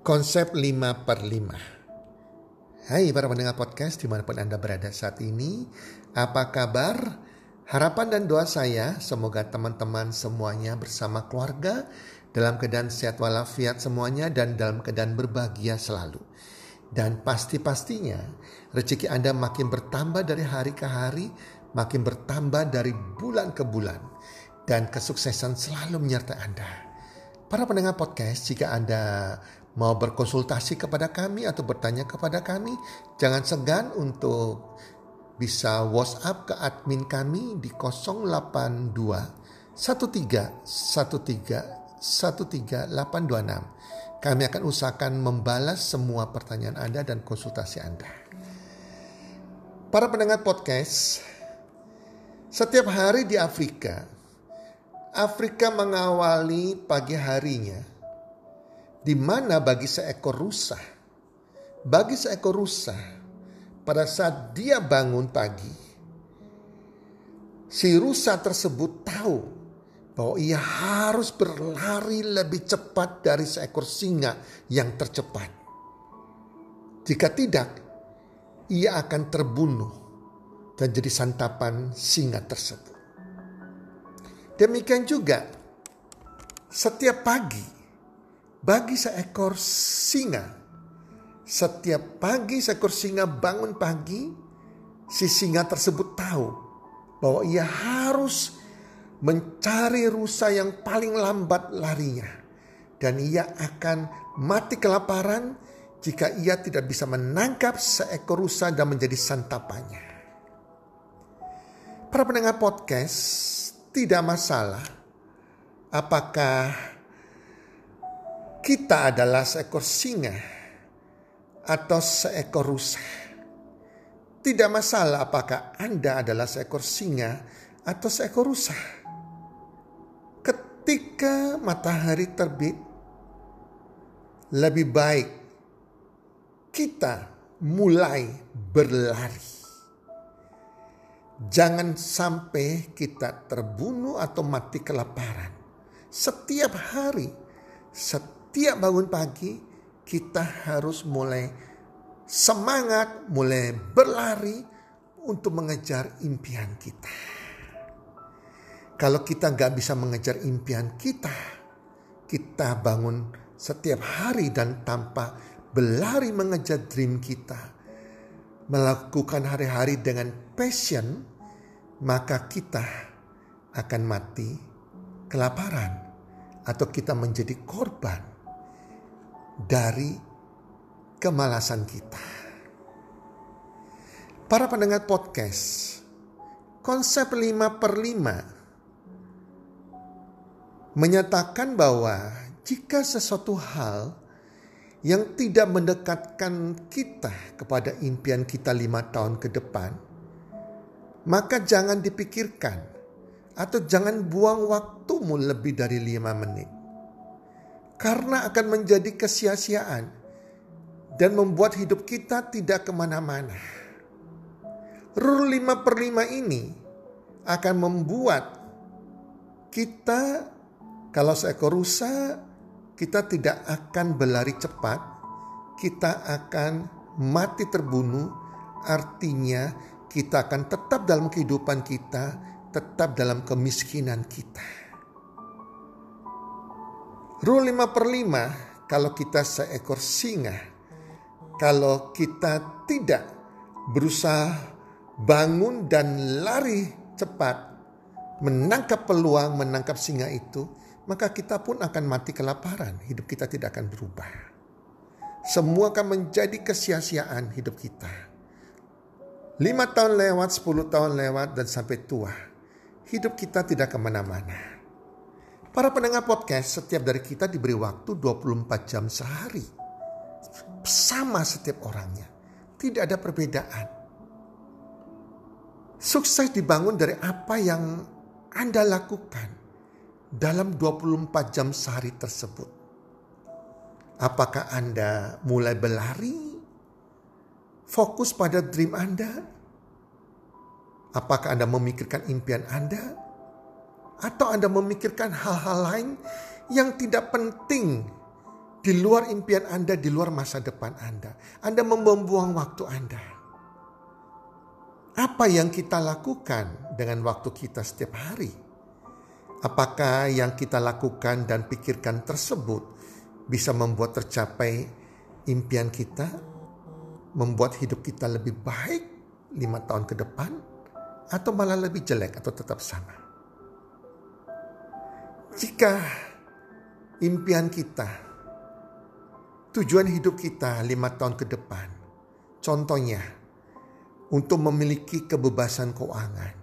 Konsep 5 per 5 Hai para pendengar podcast di mana pun Anda berada saat ini Apa kabar? Harapan dan doa saya semoga teman-teman semuanya bersama keluarga Dalam keadaan sehat walafiat semuanya dan dalam keadaan berbahagia selalu. Dan pasti-pastinya rezeki Anda makin bertambah dari hari ke hari Makin bertambah dari bulan ke bulan. Dan kesuksesan selalu menyertai Anda. Para pendengar podcast, jika Anda mau berkonsultasi kepada kami atau bertanya kepada kami, jangan segan untuk bisa WhatsApp ke admin kami di 082 13 13 13826. Kami akan usahakan membalas semua pertanyaan Anda dan konsultasi Anda. Para pendengar podcast, setiap hari di Afrika, Afrika mengawali pagi harinya di mana bagi seekor rusa, bagi seekor rusa, pada saat dia bangun pagi, si rusa tersebut tahu bahwa ia harus berlari lebih cepat dari seekor singa yang tercepat. Jika tidak, ia akan terbunuh dan jadi santapan singa tersebut. Demikian juga setiap pagi bagi seekor singa. Setiap pagi seekor singa bangun pagi, si singa tersebut tahu bahwa ia harus mencari rusa yang paling lambat larinya. Dan ia akan mati kelaparan jika ia tidak bisa menangkap seekor rusa dan menjadi santapannya. Para pendengar podcast, tidak masalah apakah kita adalah seekor singa atau seekor rusa. Tidak masalah apakah Anda adalah seekor singa atau seekor rusa. Ketika matahari terbit, lebih baik kita mulai berlari. Jangan sampai kita terbunuh atau mati kelaparan. Setiap hari, setiap tiap bangun pagi kita harus mulai semangat, mulai berlari untuk mengejar impian kita. Kalau kita nggak bisa mengejar impian kita, kita bangun setiap hari dan tanpa berlari mengejar dream kita, melakukan hari-hari dengan passion, maka kita akan mati kelaparan atau kita menjadi korban dari kemalasan kita. Para pendengar podcast, konsep 5 per 5 menyatakan bahwa jika sesuatu hal yang tidak mendekatkan kita kepada impian kita lima tahun ke depan, maka jangan dipikirkan atau jangan buang waktumu lebih dari lima menit karena akan menjadi kesia-siaan dan membuat hidup kita tidak ke mana-mana. Rule 5 per 5 ini akan membuat kita kalau seekor rusa kita tidak akan berlari cepat, kita akan mati terbunuh, artinya kita akan tetap dalam kehidupan kita, tetap dalam kemiskinan kita. Rule 5 per 5, kalau kita seekor singa, kalau kita tidak berusaha bangun dan lari cepat, menangkap peluang, menangkap singa itu, maka kita pun akan mati kelaparan. Hidup kita tidak akan berubah. Semua akan menjadi kesia-siaan hidup kita. Lima tahun lewat, sepuluh tahun lewat, dan sampai tua. Hidup kita tidak ke mana-mana. Para pendengar podcast, setiap dari kita diberi waktu 24 jam sehari. Sama setiap orangnya. Tidak ada perbedaan. Sukses dibangun dari apa yang Anda lakukan dalam 24 jam sehari tersebut. Apakah Anda mulai berlari? Fokus pada dream Anda? Apakah Anda memikirkan impian Anda? Atau Anda memikirkan hal-hal lain yang tidak penting di luar impian Anda, di luar masa depan Anda. Anda membuang waktu Anda. Apa yang kita lakukan dengan waktu kita setiap hari? Apakah yang kita lakukan dan pikirkan tersebut bisa membuat tercapai impian kita? Membuat hidup kita lebih baik lima tahun ke depan? Atau malah lebih jelek atau tetap sama? Jika impian kita tujuan hidup kita lima tahun ke depan. Contohnya, untuk memiliki kebebasan keuangan.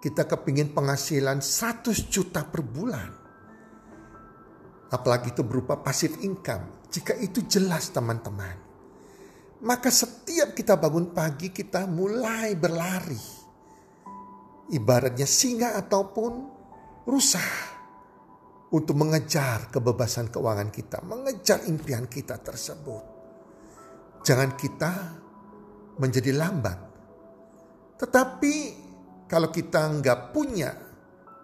Kita kepingin penghasilan 100 juta per bulan. Apalagi itu berupa pasif income. Jika itu jelas teman-teman. Maka setiap kita bangun pagi kita mulai berlari. Ibaratnya singa ataupun rusa untuk mengejar kebebasan keuangan kita, mengejar impian kita tersebut. Jangan kita menjadi lambat. Tetapi kalau kita nggak punya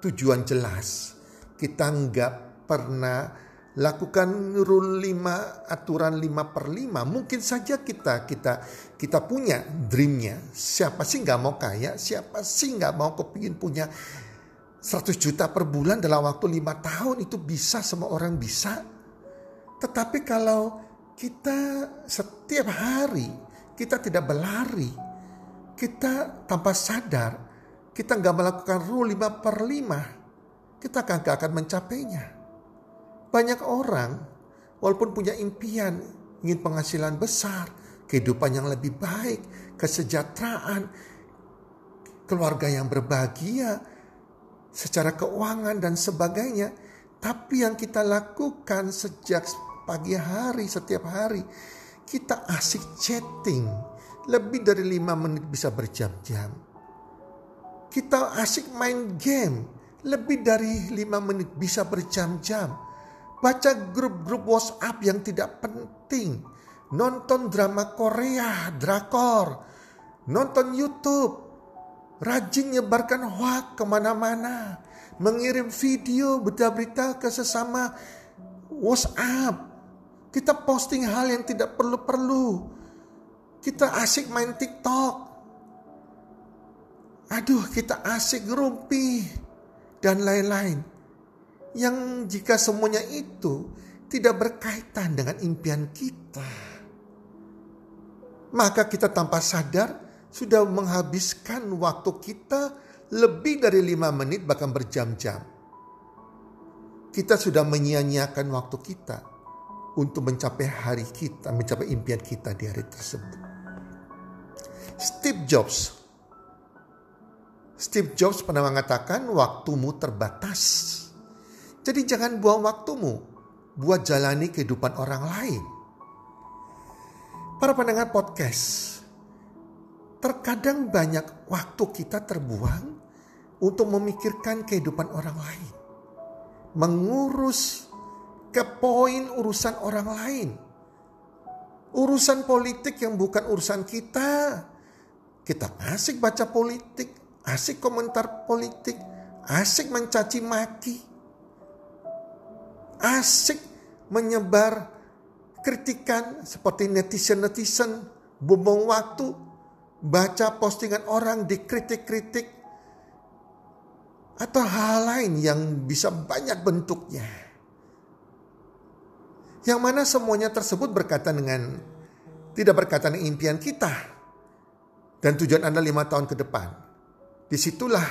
tujuan jelas, kita nggak pernah lakukan rule 5 aturan 5 per 5 mungkin saja kita kita kita punya dreamnya siapa sih nggak mau kaya siapa sih nggak mau kepingin punya 100 juta per bulan dalam waktu lima tahun itu bisa semua orang bisa. Tetapi kalau kita setiap hari kita tidak berlari, kita tanpa sadar, kita nggak melakukan rule 5 per 5, kita gak akan mencapainya. Banyak orang walaupun punya impian, ingin penghasilan besar, kehidupan yang lebih baik, kesejahteraan, keluarga yang berbahagia, secara keuangan dan sebagainya. Tapi yang kita lakukan sejak pagi hari, setiap hari, kita asik chatting. Lebih dari lima menit bisa berjam-jam. Kita asik main game. Lebih dari lima menit bisa berjam-jam. Baca grup-grup WhatsApp yang tidak penting. Nonton drama Korea, drakor. Nonton YouTube rajin nyebarkan hoak ke mana-mana, mengirim video berita-berita ke sesama WhatsApp. Kita posting hal yang tidak perlu-perlu. Kita asik main TikTok. Aduh, kita asik ngerumpi dan lain-lain. Yang jika semuanya itu tidak berkaitan dengan impian kita, maka kita tanpa sadar sudah menghabiskan waktu kita lebih dari lima menit bahkan berjam-jam. Kita sudah menyia-nyiakan waktu kita untuk mencapai hari kita, mencapai impian kita di hari tersebut. Steve Jobs. Steve Jobs pernah mengatakan waktumu terbatas. Jadi jangan buang waktumu buat jalani kehidupan orang lain. Para pendengar podcast, Terkadang banyak waktu kita terbuang untuk memikirkan kehidupan orang lain. Mengurus ke poin urusan orang lain. Urusan politik yang bukan urusan kita. Kita asik baca politik, asik komentar politik, asik mencaci maki. Asik menyebar kritikan seperti netizen-netizen, bumbung waktu, baca postingan orang dikritik-kritik atau hal lain yang bisa banyak bentuknya. Yang mana semuanya tersebut berkaitan dengan tidak berkaitan dengan impian kita dan tujuan Anda lima tahun ke depan. Di situlah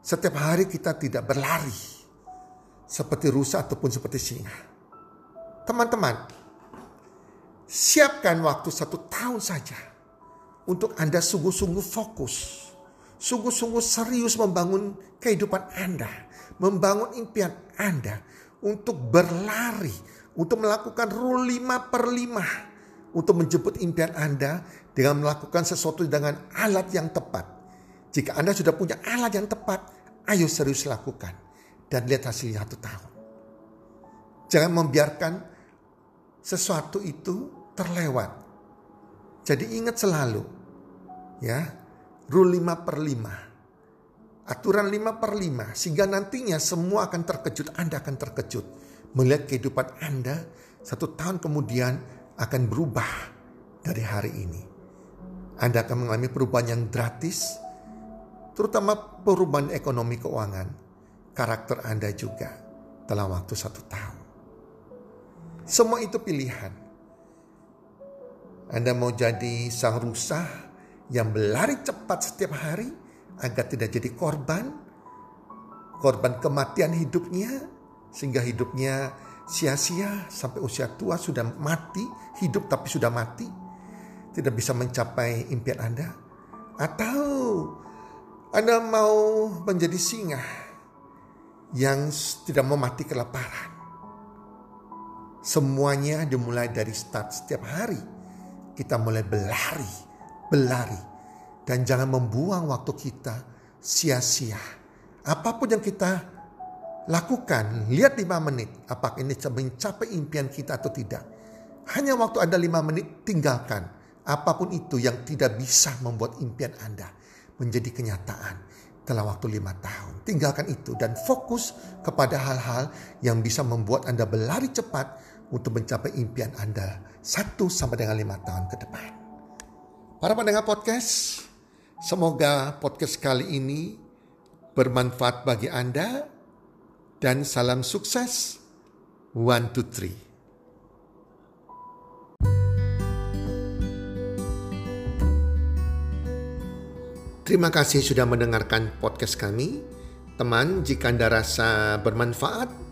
setiap hari kita tidak berlari seperti rusa ataupun seperti singa. Teman-teman, siapkan waktu satu tahun saja untuk Anda sungguh-sungguh fokus, sungguh-sungguh serius membangun kehidupan Anda, membangun impian Anda untuk berlari, untuk melakukan rule 5 per 5, untuk menjemput impian Anda dengan melakukan sesuatu dengan alat yang tepat. Jika Anda sudah punya alat yang tepat, ayo serius lakukan dan lihat hasilnya satu tahun. Jangan membiarkan sesuatu itu terlewat jadi ingat selalu ya rule 5 per 5. Aturan 5 per 5 sehingga nantinya semua akan terkejut. Anda akan terkejut melihat kehidupan Anda satu tahun kemudian akan berubah dari hari ini. Anda akan mengalami perubahan yang gratis, terutama perubahan ekonomi keuangan, karakter Anda juga dalam waktu satu tahun. Semua itu pilihan. Anda mau jadi sang rusa yang berlari cepat setiap hari agar tidak jadi korban, korban kematian hidupnya, sehingga hidupnya sia-sia sampai usia tua sudah mati, hidup tapi sudah mati, tidak bisa mencapai impian Anda, atau Anda mau menjadi singa yang tidak mau mati kelaparan. Semuanya dimulai dari start setiap hari. Kita mulai berlari, berlari. Dan jangan membuang waktu kita sia-sia. Apa pun yang kita Lakukan, lihat lima menit. Apakah ini mencapai impian kita atau tidak. Hanya waktu ada lima menit, tinggalkan. Apa pun itu yang tidak bisa membuat impian Anda menjadi kenyataan dalam waktu lima tahun. Tinggalkan itu dan fokus kepada hal-hal yang bisa membuat Anda berlari cepat untuk mencapai impian Anda satu sampai dengan lima tahun ke depan. Para pendengar podcast, semoga podcast kali ini bermanfaat bagi Anda dan salam sukses. One, two, three. Terima kasih sudah mendengarkan podcast kami. Teman, jika Anda rasa bermanfaat